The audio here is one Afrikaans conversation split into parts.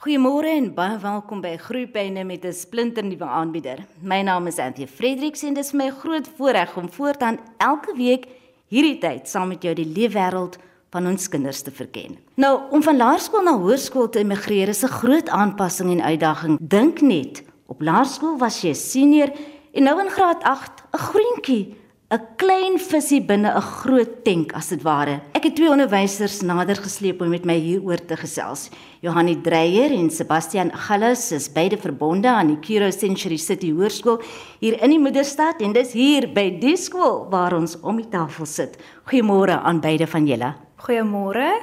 Goeiemôre en baie welkom by Groepyne met 'n splinternuwe aanbieder. My naam is Anthea Fredericks en dit is my groot voorreg om voortaan elke week hierdie tyd saam met jou die leefwêreld van ons kinders te verken. Nou, om van laerskool na hoërskool te emigreer is 'n groot aanpassing en uitdaging. Dink net, op laerskool was jy 'n senior en nou in graad 8 'n groentjie 'n klein visie binne 'n groot tank as dit ware. Ek het twee onderwysers nader gesleep om met my hieroor te gesels. Johanni Dreyer en Sebastian Gallas is beide verbonde aan die Kiro Century City Hoërskool hier in die Moederstad en dis hier by die skool waar ons om die tafel sit. Goeiemôre aan beide van julle. Goeiemôre.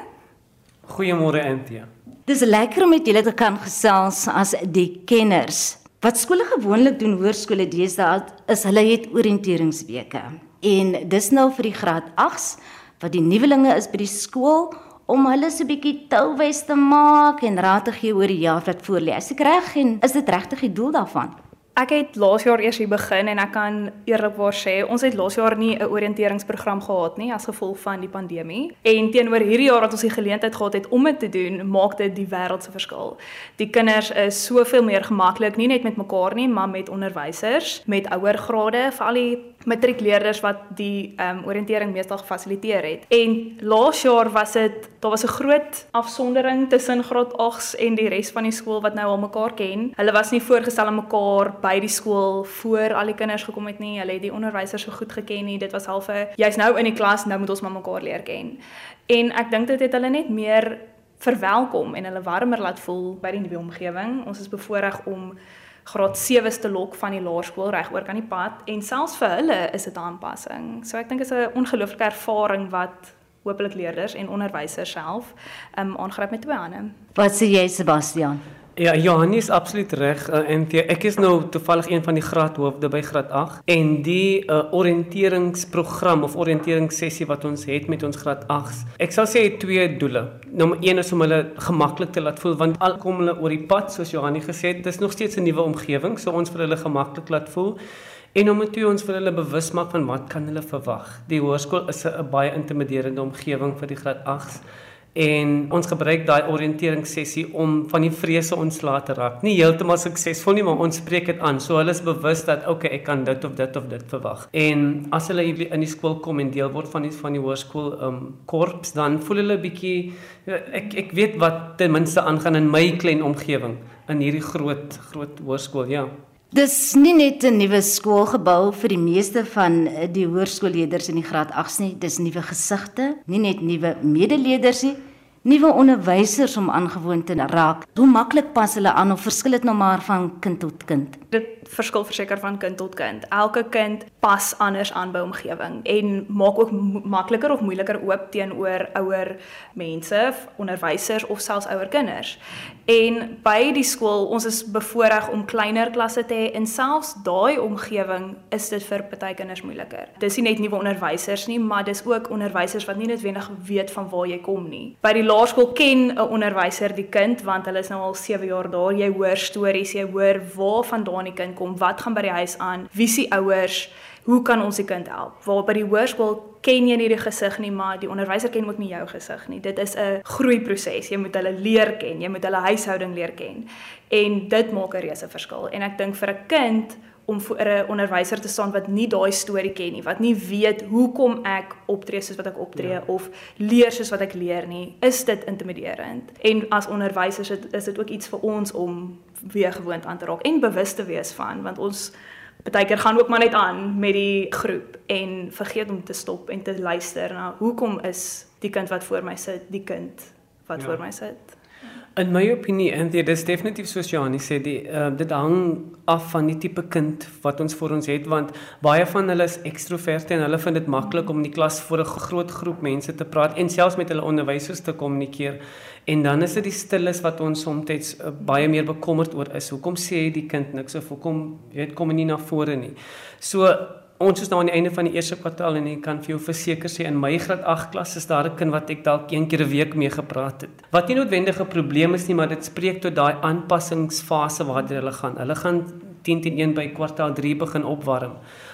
Goeiemôre Anthea. Dis lekker om met julle te kan gesels as die kenners Wat skole gewoonlik doen hoërskole deesdae is hulle het oriënteringsweke. En dis nou vir die graad 8s wat die nuwelinge is by die skool om hulle so 'n bietjie touwys te maak en raad te gee oor die jaar wat voorlê. Is ek reg en is dit regtig die doel daarvan? Ek het laas jaar eers hier begin en ek kan eerlikwaar sê ons het laas jaar nie 'n oriënteringsprogram gehad nie as gevolg van die pandemie. En teenoor hierdie jaar wat ons die geleentheid gehad het om dit te doen, maak dit die wêreld se verskil. Die kinders is soveel meer gemaklik nie net met mekaar nie, maar met onderwysers, met ouer grade, veral die matriekleerders wat die ehm um, oriëntering meestal gefasiliteer het. En laas jaar was dit daar was 'n groot afsondering tussen graad 8s en die res van die skool wat nou al mekaar ken. Hulle was nie voorgestel aan mekaar by die skool voor al die kinders gekom het nie. Hulle het die onderwysers so goed geken nie. Dit was half 'n jy's nou in die klas, nou moet ons maar mekaar leer ken. En ek dink dit het hulle net meer verwelkom en hulle warmer laat voel by die nuwe omgewing. Ons is bevoorreg om graad 7s te lok van die laerskool reg oor kan die pad en selfs vir hulle is dit aanpassing. So ek dink is 'n ongelooflike ervaring wat hopelik leerders en onderwysers self um aangryp met twee hande. Wat sê jy Sebastian? Ja, Johannes is absoluut reg. Uh, en die, ek is nou toevallig een van die graadhoofde by graad 8 en die uh, oriënteringsprogram of oriënteringssessie wat ons het met ons graad 8s. Ek sal sê twee doele. Nommer 1 is om hulle gemaklik te laat voel want al kom hulle oor die pad soos Johannes gesê het, dis nog steeds 'n nuwe omgewing, so ons vir hulle gemaklik laat voel. En nommer 2 ons wil hulle bewus maak van wat kan hulle verwag. Die hoërskool is 'n baie intimiderende omgewing vir die graad 8s en ons gebruik daai oriënteringssessie om van die vrese ontslae te raak. Nie heeltemal suksesvol nie, maar ons spreek dit aan. So hulle is bewus dat okay, ek kan dit of dit of dit verwag. En as hulle in die skool kom en deel word van die van die hoërskool um korps, dan voel hulle bietjie ek ek weet wat ten minste aangaan in my klein omgewing in hierdie groot groot hoërskool, ja. Dis nie net 'n nuwe skoolgebou vir die meeste van die hoërskoolleerders in die graad 8s nie, dis nuwe gesigte, nie net nuwe medeleerders nie, nuwe onderwysers om aangewoon te raak. Hoe maklik pas hulle aan of verskil dit nou maar van kind tot kind? Dit verskil verseker van kind tot kind. Elke kind pas anders aan by omgewing en maak ook makliker of moeiliker oop teenoor ouer mense, onderwysers of selfs ouer kinders. En by die skool, ons is bevoorreg om kleiner klasse te hê en selfs daai omgewing is dit vir party kinders moeiliker. Dis nie net nuwe onderwysers nie, maar dis ook onderwysers wat nie noodwendig weet van waar jy kom nie. By die laerskool ken 'n onderwyser die kind want hulle is nou al 7 jaar daar. Jy hoor stories, jy hoor waar vandaan die kind kom, wat gaan by die huis aan, wie se ouers, hoe kan ons die kind help? Waar by die hoërskool ken jy nie die gesig nie, maar die onderwyser ken ook nie jou gesig nie. Dit is 'n groeiproses. Jy moet hulle leer ken, jy moet hulle huishouding leer ken. En dit maak 'n reuse verskil. En ek dink vir 'n kind om vir 'n onderwyser te staan wat nie daai storie ken nie, wat nie weet hoekom ek optree soos wat ek optree ja. of leer soos wat ek leer nie, is dit intimiderend. En as onderwysers is dit ook iets vir ons om weer gewoond aan te raak en bewus te wees van, want ons partykeer gaan ook maar net aan met die groep en vergeet om te stop en te luister na hoekom is die kind wat voor my sit, die kind wat ja. voor my sit. In my opinie en dit is definitief soos Janie sê die uh, dit hang af van die tipe kind wat ons voor ons het want baie van hulle is ekstroverte en hulle vind dit maklik om in die klas voor 'n groot groep mense te praat en selfs met hulle onderwysers te kommunikeer en dan is dit die stilles wat ons soms uh, baie meer bekommerd oor is. Hoekom sê die kind niks of hoekom weet kom hy nie na vore nie? So Ons is nou aan die einde van die eerste kwartaal en ek kan vir jou verseker sê in my graad 8 klas is daar 'n kind wat ek dalk een keer 'n week mee gepraat het. Wat nie noodwendig 'n probleem is nie, maar dit spreek tot daai aanpassingsfase waartoe hulle gaan. Hulle gaan 10 teen 1 by kwartaal 3 begin opwarm.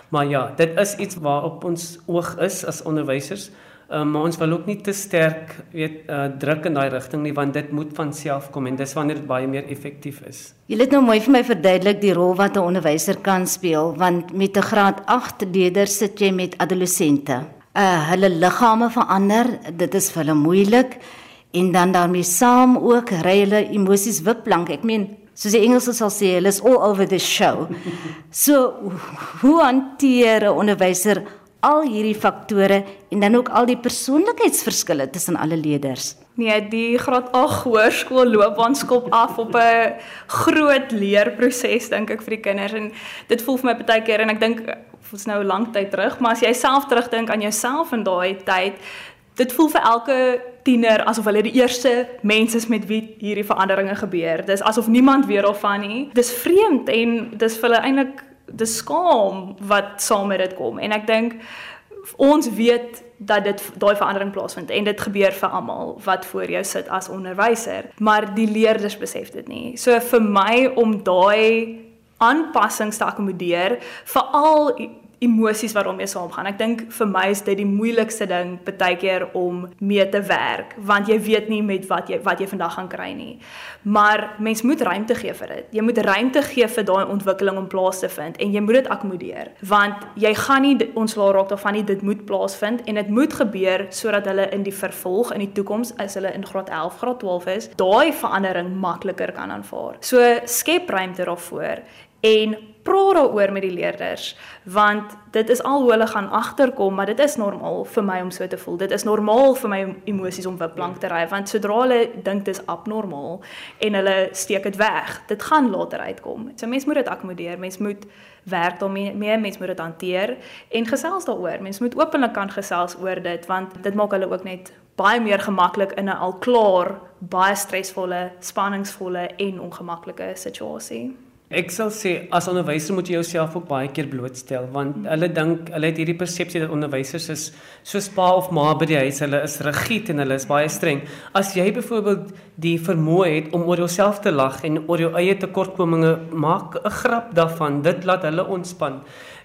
Maar ja, dit is iets waarop ons oog is as onderwysers Um, maar ons wil ook nie te sterk weet uh, druk in daai rigting nie want dit moet van self kom en dis wanneer dit baie meer effektief is. Jy het nou mooi vir my verduidelik die rol wat 'n onderwyser kan speel want met 'n graad 8 leerder sit jy met adolessente. Uh hulle liggame verander, dit is vir hulle moeilik en dan daarmee saam ook ry hulle emosies wiplank. Ek meen soos die Engelse sal sê, hulle is all over the show. So hoe hanteer 'n onderwyser al hierdie faktore en dan ook al die persoonlikheidsverskille tussen alle leerders? Nee, die graad 8 hoërskool loopbaan skop af op 'n groot leerproses dink ek vir die kinders en dit voel vir my baie keer en ek dink ons nou 'n lang tyd terug, maar as jy self terugdink aan jouself in daai tyd, dit voel vir elke tiener asof hulle die eerste mense is met wie hierdie veranderinge gebeur. Dis asof niemand weet of van nie. Dis vreemd en dis vir hulle eintlik dis skaam wat saam met dit kom. En ek dink ons weet dat dit daai verandering plaasvind en dit gebeur vir almal wat voor jou sit as onderwyser, maar die leerders besef dit nie. So vir my om daai aanpassings te akkommodeer, veral emosies wat daarmee saamgaan. Ek dink vir my is dit die moeilikste ding baie keer om mee te werk want jy weet nie met wat jy wat jy vandag gaan kry nie. Maar mens moet ruimte gee vir dit. Jy moet ruimte gee vir daai ontwikkeling om plaas te vind en jy moet dit akkommodeer want jy gaan nie ontslaa raak daarvan nie. Dit moet plaasvind en dit moet gebeur sodat hulle in die vervolg in die toekoms as hulle in graad 11, graad 12 is, daai verandering makliker kan aanvaar. So skep ruimte daarvoor en praat daaroor met die leerders want dit is al hoe hulle gaan agterkom maar dit is normaal vir my om so te voel. Dit is normaal vir my emosies om wiplank te ry want sodra hulle dink dit is abnormaal en hulle steek dit weg dit gaan later uitkom. So mens moet dit akkommodeer mens moet werk daarmee mee mens moet dit hanteer en gesels daaroor. Mens moet openlik kan gesels oor dit want dit maak hulle ook net baie meer gemaklik in 'n al klaar baie stresvolle spanningsvolle en ongemaklike situasie Ek sal sê as onderwyser moet jy jouself ook baie keer blootstel want hmm. hulle dink hulle het hierdie persepsie dat onderwysers is soos pa of ma by die huis, hulle is rigied en hulle is baie streng. As jy byvoorbeeld die vermoë het om oor jouself te lag en oor jou eie tekortkominge maak 'n grap daarvan, dit laat hulle ontspan.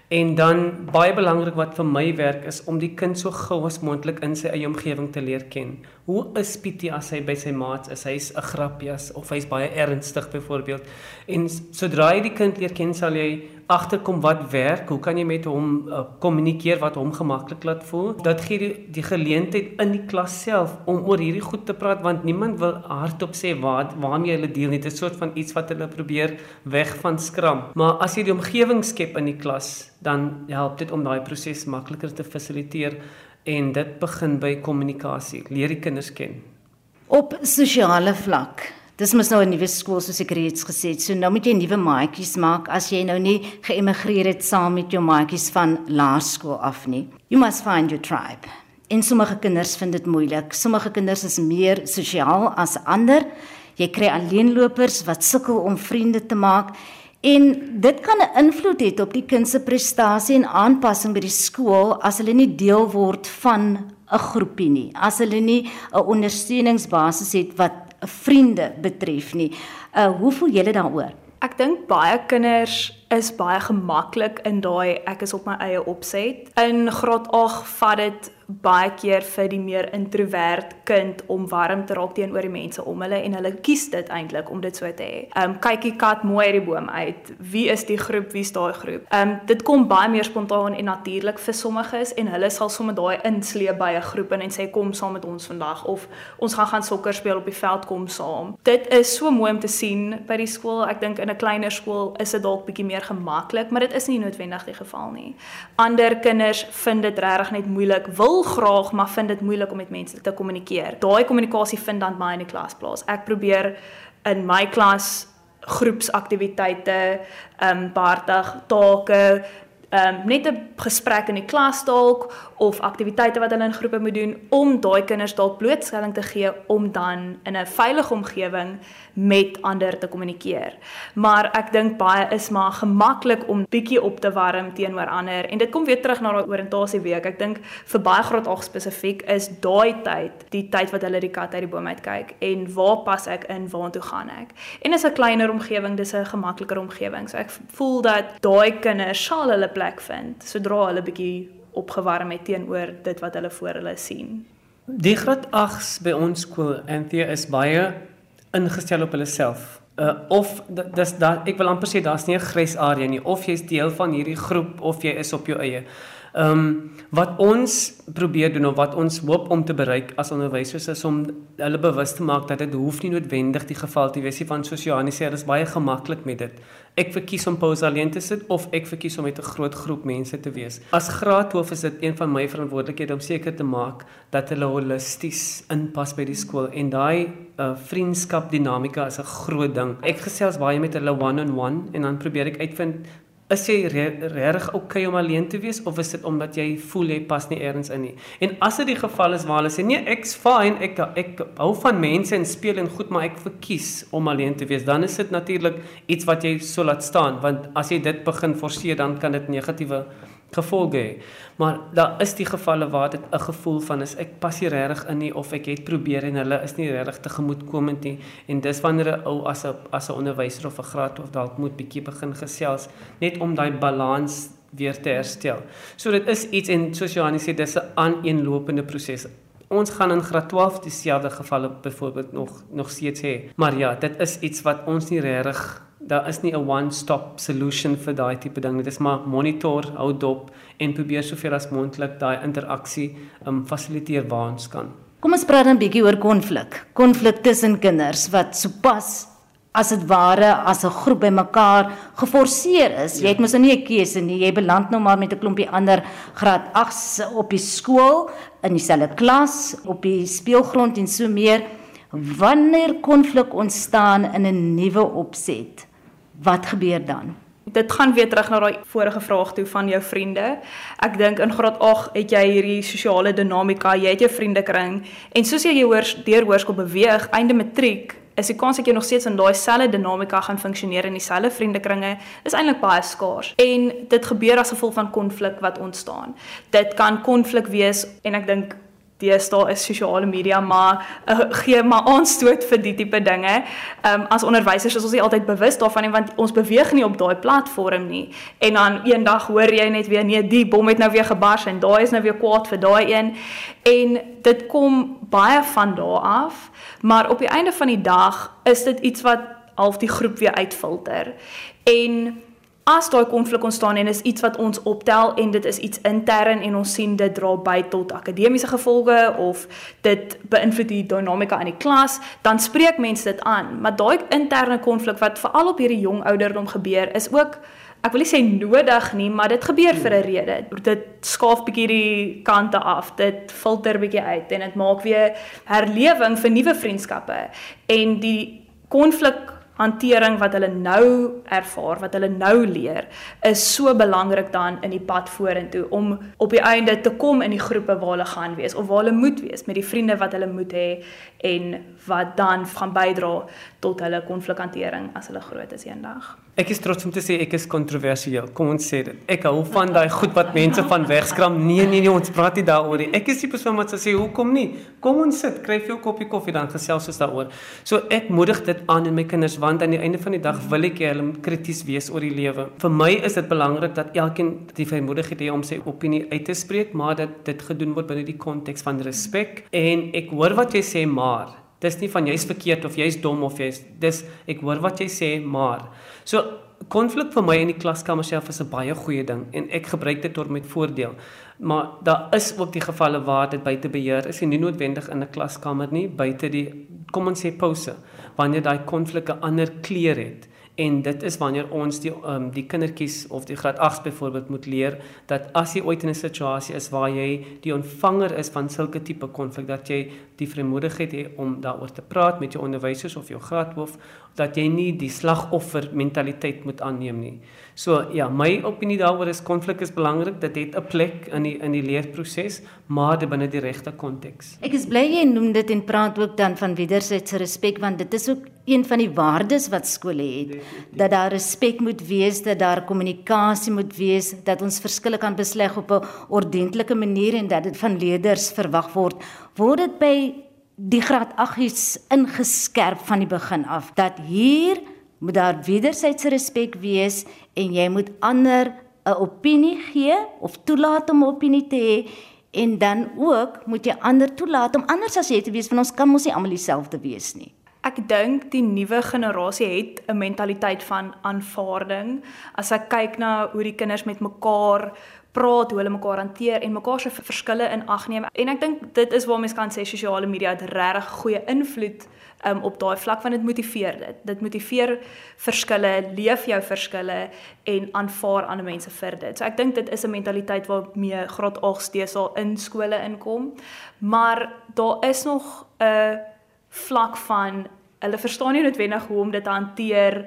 En dan baie belangrik wat vir my werk is om die kind so gou as moontlik in sy eie omgewing te leer ken. Hoe is Pietie as hy by sy maats is? Hy's 'n grappies of hy's baie ernstig byvoorbeeld. En sodra jy die kind leer ken, sal jy agterkom wat werk, hoe kan jy met hom uh, kommunikeer wat hom gemaklik laat voel? Dat gee die, die geleentheid in die klas self om oor hierdie goed te praat want niemand wil hardop sê wat waarmee hulle deel nie. Dit is 'n soort van iets wat hulle probeer weg van skram. Maar as jy die omgewing skep in die klas, dan help dit om daai proses makliker te fasiliteer en dit begin by kommunikasie. Leer die kinders ken. Op sosiale vlak Dis mos nou 'n nuwe skool soos ek reeds gesê het. So nou moet jy nuwe maatjies maak as jy nou nie geëmigreer het saam met jou maatjies van laerskool af nie. You must find your tribe. En sommige kinders vind dit moeilik. Sommige kinders is meer sosiaal as ander. Jy kry alleenlopers wat sukkel om vriende te maak en dit kan 'n invloed hê op die kind se prestasie en aanpassing by die skool as hulle nie deel word van 'n groepie nie. As hulle nie 'n ondersteuningsbasis het wat vriende betref nie. Uh hoe voel julle daaroor? Ek dink baie kinders is baie gemaklik in daai ek is op my eie opset. In graad 8 vat dit baie keer vir die meer introvert kind om warm te raak teenoor die mense om hulle en hulle kies dit eintlik om dit so te hê. Ehm um, kyk die kat mooi uit die boom uit. Wie is die groep? Wie's daai groep? Ehm um, dit kom baie meer spontaan en natuurlik vir sommiges en hulle sal sommer daai insleep by 'n groep en sê kom saam met ons vandag of ons gaan gaan sokker speel op die veld kom saam. Dit is so mooi om te sien by die skool. Ek dink in 'n kleiner skool is dit dalk bietjie meer gemaklik, maar dit is nie noodwendig die geval nie. Ander kinders vind dit regtig net moeilik. Wil graag maar vind dit moeilik om met mense te kommunikeer. Daai kommunikasie vind dan baie in die klas plaas. Ek probeer in my klas groepsaktiwiteite, ehm um, baartig take, ehm um, net 'n gesprek in die klas dalk of aktiwiteite wat hulle in groepe moet doen om daai kinders dalk blootstelling te gee om dan in 'n veilige omgewing met ander te kommunikeer. Maar ek dink baie is maar gemaklik om bietjie op te warm teenoor ander en dit kom weer terug na daai oriëntasie week. Ek dink vir baie graad 8 spesifiek is daai tyd die tyd wat hulle die kat uit die boom uit kyk en waar pas ek in, waartoe gaan ek? En is 'n kleiner omgewing, dis 'n gemakliker omgewing. So ek voel dat daai kinders sal hulle plek vind sodra hulle bietjie opgewarm het teenoor dit wat hulle voor hulle sien. Die graad 8s by ons skool Anthea is baie ingestel op hulle self. Uh of dis daar ek wil amper sê daar's nie 'n grys area nie of jy's deel van hierdie groep of jy is op jou eie. Ehm um, wat ons probeer doen of wat ons hoop om te bereik as onderwysers is om hulle bewus te maak dat dit hoef nie noodwendig die geval te wees nie van soos Johannes sê, dit is baie gemaklik met dit. Ek verkies om pause alleen te sit of ek verkies om met 'n groot groep mense te wees. As graadhoof is dit een van my verantwoordelikhede om seker te maak dat hulle holisties inpas by die skool en daai uh, vriendskap dinamika is 'n groot ding. Ek gesels baie met hulle one on one en dan probeer ek uitvind is jy regtig okay om alleen te wees of is dit omdat jy voel jy pas nie eers in nie? En as dit die geval is waar hulle sê nee, ek's fine, ek ek hou van mense en speel en goed, maar ek verkies om alleen te wees, dan is dit natuurlik iets wat jy sou laat staan, want as jy dit begin forceer, dan kan dit negatiewe gevolge hê. Maar daar is die gevalle waar dit 'n gevoel van is ek pas nie regtig in nie of ek het probeer en hulle is nie regtig tegemoetkomend nie en dis wanneer 'n ou as 'n as 'n onderwyser of 'n graad of dalk moet bietjie begin gesels net om daai balans weer te herstel. So dit is iets en soos Johannes sê dis 'n aaneenlopende proses. Ons gaan in graad 12 dieselfde gevalle byvoorbeeld nog nog steeds hê. Maar ja, dit is iets wat ons nie regtig daar is nie 'n one-stop solution vir daai tipe ding. Dit is maar monitor, hou dop en probeer soveel as moontlik daai interaksie um fasiliteer waar ons kan. Kom ons praat 'n bietjie oor konflik. Konflik tussen kinders wat sopas as dit ware as 'n groep bymekaar geforseer is. Ja. Jy het mos nou nie 'n keuse nie. Jy beland nou maar met 'n klompie ander graad 8s op die skool in dieselfde klas, op die speelgrond en so meer. Wanneer konflik ontstaan in 'n nuwe opset, wat gebeur dan? Dit gaan weer terug na daai vorige vraag toe van jou vriende. Ek dink in graad 8 het jy hierdie sosiale dinamika, jy het jou vriendekring en soos jy hoor deur hoërskool beweeg, einde matriek, is die kans dat jy nog steeds in daai selfde dinamika gaan funksioneer in dieselfde vriendekringe is eintlik baie skaars. En dit gebeur as gevolg van konflik wat ontstaan. Dit kan konflik wees en ek dink deesdae is sosiale media maar uh, gee maar aanstoot vir die tipe dinge. Ehm um, as onderwysers is ons nie altyd bewus daarvan nie want ons beweeg nie op daai platform nie. En dan eendag hoor jy net weer nee, die bom het nou weer gebars en daai is nou weer kwaad vir daai een. En dit kom baie van daar af, maar op die einde van die dag is dit iets wat half die groep weer uitfilter. En as daai konflik ontstaan en is iets wat ons optel en dit is iets intern en ons sien dit dra by tot akademiese gevolge of dit beïnvloed die dinamika in die klas, dan spreek mense dit aan. Maar daai interne konflik wat veral op hierdie jong ouderdom gebeur, is ook ek wil nie sê nodig nie, maar dit gebeur vir 'n rede. Dit skaaf bietjie die kante af, dit filter bietjie uit en dit maak weer herlewing vir nuwe vriendskappe en die konflik hantering wat hulle nou ervaar, wat hulle nou leer, is so belangrik dan in die pad vorentoe om op die einde te kom in die groepe waar hulle gaan wees of waar hulle moet wees met die vriende wat hulle moet hê en wat dan gaan bydra tot hulle konflikhantering as hulle groot is eendag. Ek is trots om te sê ek is kontroversieel. Kom ons sê dit. Ek hou van daai goed wat mense van wegskram. Nee nee nee, ons praat nie daaroor nie. Ek is die persoon wat sê hoekom nie? Kom ons sit, kry vir jou koppie koffie dan gesels ons daaroor. So ek moedig dit aan in my kinders want aan die einde van die dag wil ek hê hulle moet krities wees oor die lewe. Vir my is dit belangrik dat elkeen die vrymoedigheid het om sy opinie uit te spreek, maar dat dit gedoen word binne die konteks van respek. En ek hoor wat jy sê, maar Dis nie van jy's verkeerd of jy's dom of jy's dis ek hoor wat jy sê, maar so konflik vir my in die klaskamer self is 'n baie goeie ding en ek gebruik dit tot met voordeel. Maar daar is ook die gevalle waar dit buite beheer is en nie noodwendig in 'n klaskamer nie, buite die kom ons sê pouse wanneer daai konflikte ander kleur het en dit is wanneer ons die um, die kindertjies of die graad 8s byvoorbeeld moet leer dat as jy ooit in 'n situasie is waar jy die ontvanger is van sulke tipe konflik dat jy die vrymoedigheid het om daaroor te praat met jou onderwysers of jou graadhoof dat jy nie die slagoffer mentaliteit moet aanneem nie. So ja, my opinie daaroor is konflik is belangrik. Dit het 'n plek in die in die leerproses, maar dit binne die regte konteks. Ek is bly jy noem dit en praat ook dan van wederwysige respek want dit is ook een van die waardes wat skole het. Dat daar respek moet wees, dat daar kommunikasie moet wees, dat ons verskille kan besleg op 'n ordentlike manier en dat dit van leerders verwag word. Word dit by die graad 8's ingeskerp van die begin af dat hier moet daar wederwysige respek wees en jy moet ander 'n opinie gee of toelaat om 'n opinie te hê en dan ook moet jy ander toelaat om anders as jy te wees want ons kan mos nie almal dieselfde wees nie. Ek dink die nuwe generasie het 'n mentaliteit van aanvaarding. As ek kyk na hoe die kinders met mekaar praat, hoe hulle mekaar hanteer en mekaar se verskille in ag neem. En ek dink dit is waar mens kan sê sosiale media het regtig goeie invloed um, op daai vlak van dit motiveer dit. Dit motiveer verskille, leef jou verskille en aanvaar ander mense vir dit. So ek dink dit is 'n mentaliteit waarmee graad 8 steeds al in skole inkom. Maar daar is nog 'n vlak van hulle verstaan nie noodwendig hoe om dit te hanteer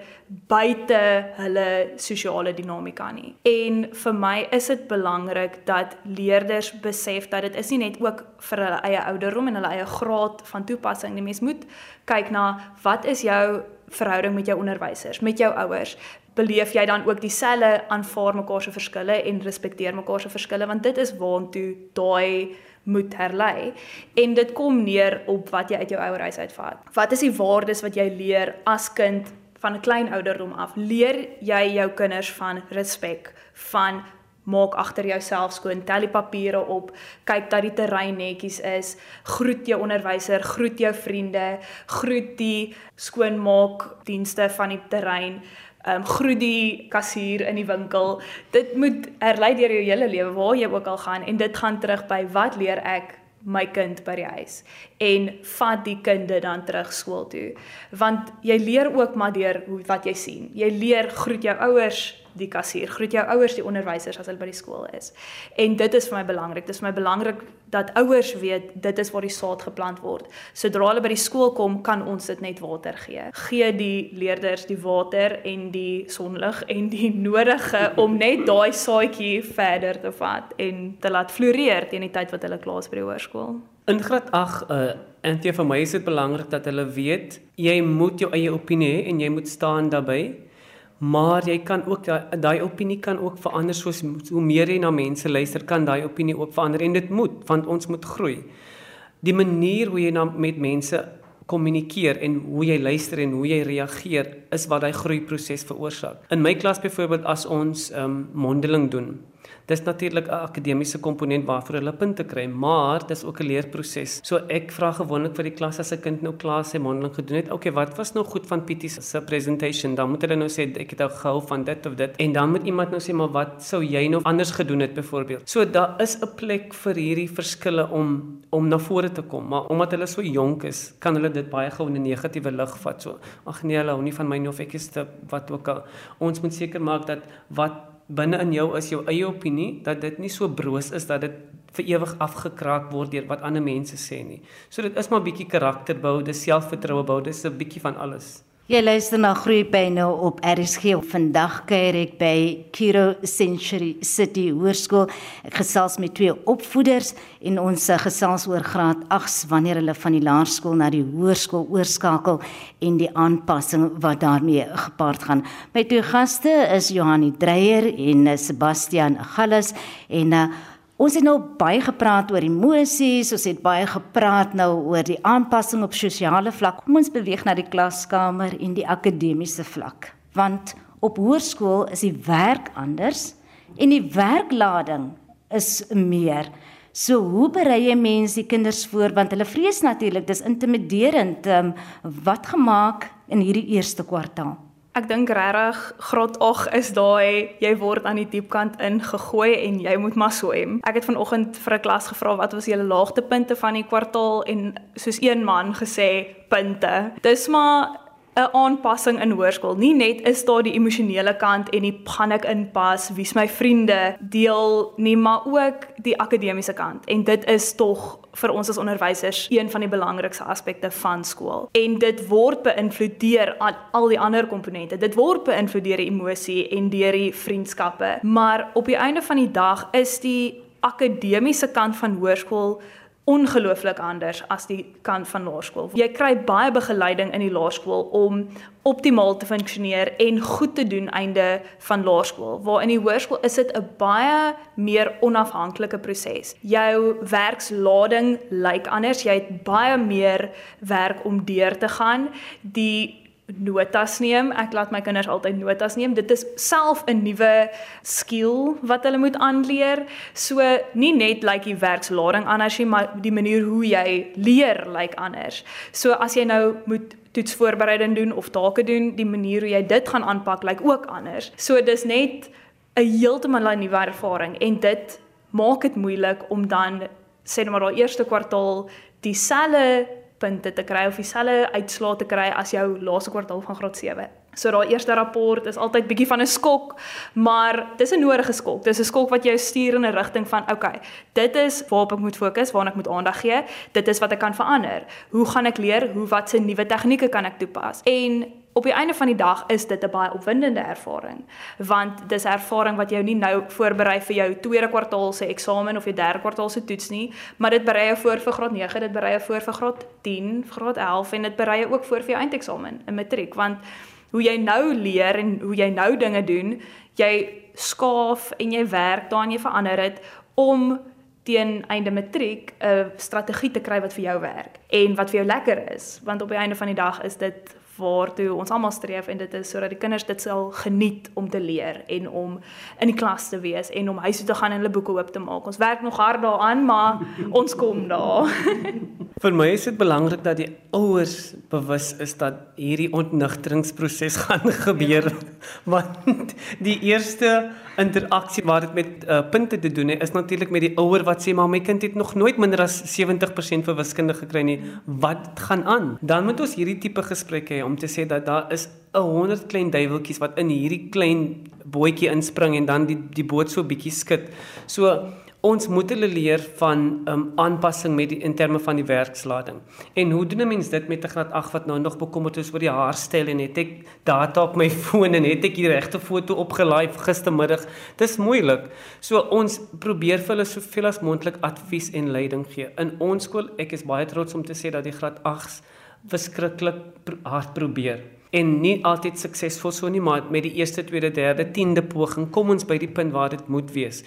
buite hulle sosiale dinamika nie. En vir my is dit belangrik dat leerders besef dat dit is nie net ook vir hulle eie ouderdom en hulle eie graad van toepassing nie. Mens moet kyk na wat is jou verhouding met jou onderwysers, met jou ouers. Beleef jy dan ook dieselfde aanvaar mekaar se verskille en respekteer mekaar se verskille want dit is waantoe daai moet herlei en dit kom neer op wat jy uit jou ouerhuis uitvat. Wat is die waardes wat jy leer as kind van 'n klein ouderdom af? Leer jy jou kinders van respek, van maak agter jouself skoon, tel die papiere op, kyk dat die terrein netjies is, groet jou onderwyser, groet jou vriende, groet die skoonmaak dienste van die terrein um, groet die kassier in die winkel. Dit moet herlei deur jou hele lewe waar jy ook al gaan en dit gaan terug by wat leer ek my kind by die huis en vat die kinde dan terug skool toe. Want jy leer ook maar deur wat jy sien. Jy leer groet jou ouers die kassier, groet jou ouers, die onderwysers as hulle by die skool is. En dit is vir my belangrik. Dit is vir my belangrik dat ouers weet dit is waar die saad geplant word. Sodra hulle by die skool kom, kan ons dit net water gee. Gee die leerders die water en die sonlig en die nodige om net daai saadjie verder te vat en te laat floreer teen die tyd wat hulle klaar is by die hoërskool. In graad 8 uh en dit vir my is dit belangrik dat hulle weet jy moet jou eie opinie hê en jy moet staan daarbey maar jy kan ook daai opinie kan ook verander soos hoe meer jy na mense luister kan daai opinie ook verander en dit moet want ons moet groei. Die manier hoe jy met mense kommunikeer en hoe jy luister en hoe jy reageer is wat daai groeiproses veroorsaak. In my klas byvoorbeeld as ons um, mondeling doen, Dis natuurlik 'n akademiese komponent waarvoor hulle punte kry, maar dis ook 'n leerproses. So ek vra gewoonlik vir die klas as 'n kind nou klaar sy mondeling gedoen het, okay, wat was nou goed van Pietie se presentation? Dan moet hulle nou sê ek het ou gehou van dit of dit. En dan moet iemand nou sê maar wat sou jy nou anders gedoen het byvoorbeeld? So daar is 'n plek vir hierdie verskille om om na vore te kom, maar omdat hulle so jonk is, kan hulle dit baie gou in 'n negatiewe lig vat. So ag nee, hulle hou nie van my nie of ek is te wat ook al. Ons moet seker maak dat wat binne in jou is jou eie opinie dat dit nie so broos is dat dit vir ewig afgekraak word deur wat ander mense sê nie. So dit is maar bietjie karakterbou, dis selfvertroue bou, dis 'n bietjie van alles. Jy luister na Groepyne op RSG. Vandag kuier ek by Kiro Century City Hoërskool. Ek gesels met twee opvoeders en ons gesels oor graad 8 wanneer hulle van die laerskool na die hoërskool oorskakel en die aanpassing wat daarmee gepaard gaan. My twee gaste is Johanie Dreyer en Sebastian Gallas en uh, Ons het nou baie gepraat oor emosies, ons het baie gepraat nou oor die aanpassing op sosiale vlak. Kom ons beweeg na die klaskamer en die akademiese vlak. Want op hoërskool is die werk anders en die werklading is meer. So hoe berei jy mense die kinders voor want hulle vrees natuurlik dis intimiderend um, wat gemaak in hierdie eerste kwartaal. Ek dink regtig graad 8 is daai jy word aan die diepkant ingegooi en jy moet maar swem. Ek het vanoggend vir 'n klas gevra wat was julle laagtepunte van die kwartaal en soos een man gesê punte. Dis maar 'n aanpassing in hoërskool. Nie net is daar die emosionele kant en die panik inpas, wie's my vriende deel nie, maar ook die akademiese kant. En dit is tog vir ons as onderwysers een van die belangrikste aspekte van skool. En dit word beïnvloed deur al die ander komponente. Dit word beïnvloed deur die emosie en deur die vriendskappe. Maar op die einde van die dag is die akademiese kant van hoërskool ongelooflik anders as die kant van laerskool. Jy kry baie begeleiding in die laerskool om optimaal te funksioneer en goed te doen einde van laerskool. Waar in die hoërskool is dit 'n baie meer onafhanklike proses. Jou werkslading lyk anders. Jy het baie meer werk om deur te gaan. Die notas neem. Ek laat my kinders altyd notas neem. Dit is self 'n nuwe skill wat hulle moet aanleer. So nie net lyk like die werkslading anders nie, maar die manier hoe jy leer lyk like anders. So as jy nou moet toetsvoorbereiding doen of take doen, die manier hoe jy dit gaan aanpak lyk like ook anders. So dis net 'n heeltemal 'n nuwe ervaring en dit maak dit moeilik om dan sê net maar daai eerste kwartaal dieselfde punte te kry of dieselfde uitslae te kry as jou laaste kwartaal van graad 7. So daai eerste rapport is altyd bietjie van 'n skok, maar dis 'n nodige skok. Dis 'n skok wat jou stuur in 'n rigting van, okay, dit is waarop ek moet fokus, waarna ek moet aandag gee. Dit is wat ek kan verander. Hoe gaan ek leer? Hoe watse nuwe tegnieke kan ek toepas? En op die einde van die dag is dit 'n baie opwindende ervaring want dis ervaring wat jou nie nou voorberei vir jou tweede kwartaal se eksamen of jou derde kwartaal se toets nie maar dit berei jou voor vir graad 9 dit berei jou voor vir graad 10 graad 11 en dit berei jou ook voor vir jou eindeksamen in matriek want hoe jy nou leer en hoe jy nou dinge doen jy skaaf en jy werk daarin jy verander dit om teen einde matriek 'n strategie te kry wat vir jou werk en wat vir jou lekker is want op die einde van die dag is dit waartoe ons almal streef en dit is sodat die kinders dit sal geniet om te leer en om in die klas te wees en om huis toe te gaan en hulle boeke oop te maak. Ons werk nog hard daaraan, maar ons kom daar. Vir my is dit belangrik dat die ouers bewus is dat hierdie ontnigteringsproses gaan gebeur want die eerste interaksie waar dit met uh, punte te doen het is natuurlik met die ouer wat sê maar my kind het nog nooit minder as 70% vir wiskunde gekry nie. Wat gaan aan? Dan moet ons hierdie tipe gesprekke hê om te sê dat daar is 'n 100 klein duiweltjies wat in hierdie klein bootjie inspring en dan die die boot so bietjie skud. So ons moet hulle leer van um aanpassing met die in terme van die werkslading. En hoe doen 'n mens dit met 'n graad 8 wat nou nog bekommerd is oor die haarstyl en het ek data op my foon en het ek die regte foto opgelaai gistermiddag? Dis moeilik. So ons probeer vir hulle soveel as moontlik advies en leiding gee. In ons skool, ek is baie trots om te sê dat die graad 8s verskriklik hard probeer. En nie altyd suksesvol so nie maar met die eerste, tweede, derde, 10de poging kom ons by die punt waar dit moet wees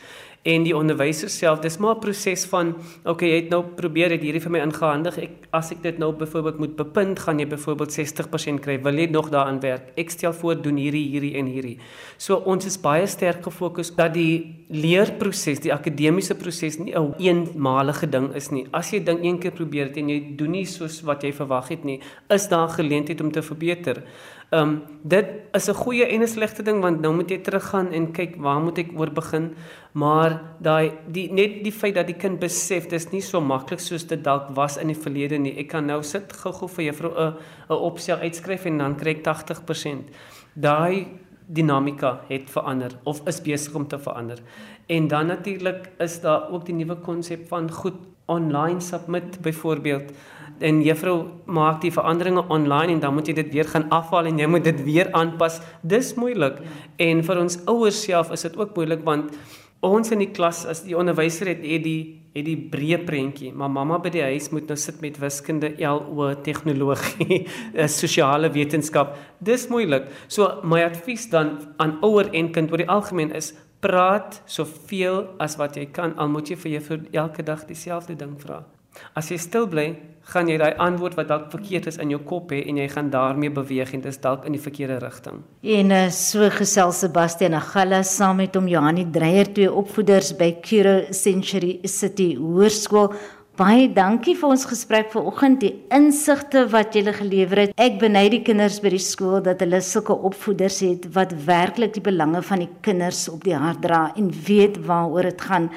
en die onderwyser self. Dis maar 'n proses van okay jy het nou probeer dit hierdie vir my ingehandig. Ek as ek dit nou byvoorbeeld moet bepunt gaan jy byvoorbeeld 60% kry. Wil jy nog daaraan werk. Ek stel voor doen hierdie hierdie en hierdie. So ons is baie sterk gefokus dat die leerproses die akademiese proses nie 'n eenmalige ding is nie. As jy ding een keer probeer het en jy doen nie soos wat jy verwag het nie is daar geleentheid om te verbeter. Ehm um, dit is 'n goeie en 'n slegte ding want nou moet jy teruggaan en kyk waar moet ek oor begin maar daai die net die feit dat die kind besef dis nie so maklik soos dit dalk was in die verlede nie ek kan nou sit gou-gou vir juffrou 'n 'n opstel uitskryf en dan kry ek 80% daai dinamika het verander of is besig om te verander en dan natuurlik is daar ook die nuwe konsep van goed online submit byvoorbeeld en juffrou maak die veranderinge online en dan moet jy dit weer gaan afhaal en jy moet dit weer aanpas. Dis moeilik. Ja. En vir ons ouers self is dit ook moeilik want ons in die klas as die onderwyser het het die het die breë prentjie, maar mamma by die huis moet nou sit met wiskunde, LO, tegnologie, eh, sosiale wetenskap. Dis moeilik. So my advies dan aan ouer en kind oor die algemeen is praat soveel as wat jy kan al moet jy vir jou elke dag dieselfde ding vra. As jy stil bly, gaan jy daai antwoord wat dalk verkeerd is in jou kop hê en jy gaan daarmee beweeg en dit is dalk in die verkeerde rigting. En uh, so gesel Sebastian Agalla saam met hom Johanni Dreyer twee opvoeders by Curo Century City Hoërskool. Baie dankie vir ons gesprek vanoggend, die insigte wat julle gelewer het. Ek beny die kinders by die skool dat hulle sulke opvoeders het wat werklik die belange van die kinders op die hart dra en weet waaroor dit gaan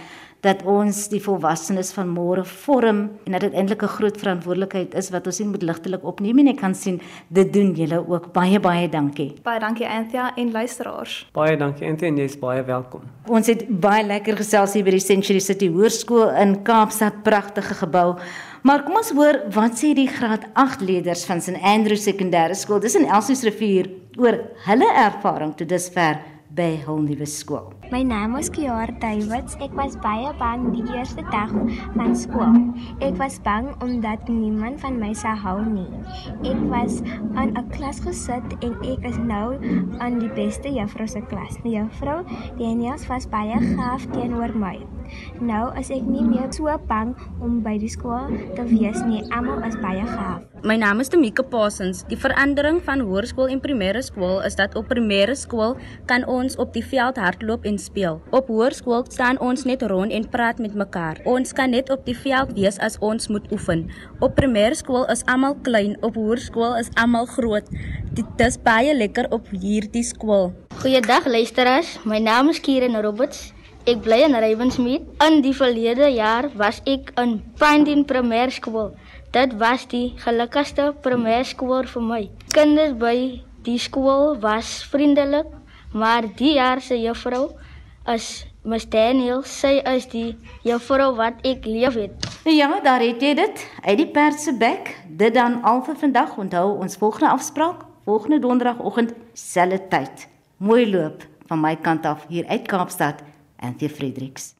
dat ons die volwassenes van môre vorm en dat dit eintlik 'n groot verantwoordelikheid is wat ons nie moet ligtelik opneem nie. Ek kan sien dit doen julle ook. Baie baie dankie. Baie dankie Anthea en luisteraars. Baie dankie Anthea en jy's baie welkom. Ons het baie lekker gesels hier by die Century City Hoërskool in Kaapstad, pragtige gebou. Maar kom ons hoor wat sê die graad 8 leerders van St Andrew Sekondêre Skool. Dis in Elsies Rivier oor hulle ervaring tot dusver by hul nuwe skool. My naam is Kiara Davids. Ek was baie bang die eerste dag van skool. Ek was bang omdat niemand van my sou hou nie. Ek was aan 'n klas gesit en ek is nou aan die beste juffrou se klas. Die juffrou Daniels was baie gaaf teenoor my. Nou is ek nie meer so bang om by die skool te wees nie. Almal is baie gaaf. My naam is Tamika Parsons. Die verandering van hoërskool en primêre skool is dat op primêre skool kan ons op die veld hardloop en speel. Op hoërskool staan ons net rond en praat met mekaar. Ons kan net op die veld wees as ons moet oefen. Op primêre skool is almal klein, op hoërskool is almal groot. Dit is baie lekker op hierdie skool. Goeiedag luisteraars. My naam is Kieran Roberts. Ek bly in Ravensmead. In die verlede jaar was ek in Pinedene Primêre Skool. Dit was die gelukkigste primêrskool vir my. Kinders by die skool was vriendelik, maar die jaar se juffrou is Miss Daniel, sy is die juffrou wat ek lief het. Ja, daar het jy dit. Uit die perd se bek. Dit dan al vir vandag. Onthou ons volgende afspraak volgende donderdagoggend selfde tyd. Mooi loop van my kant af hier uit Kaapstad en te Fredericks.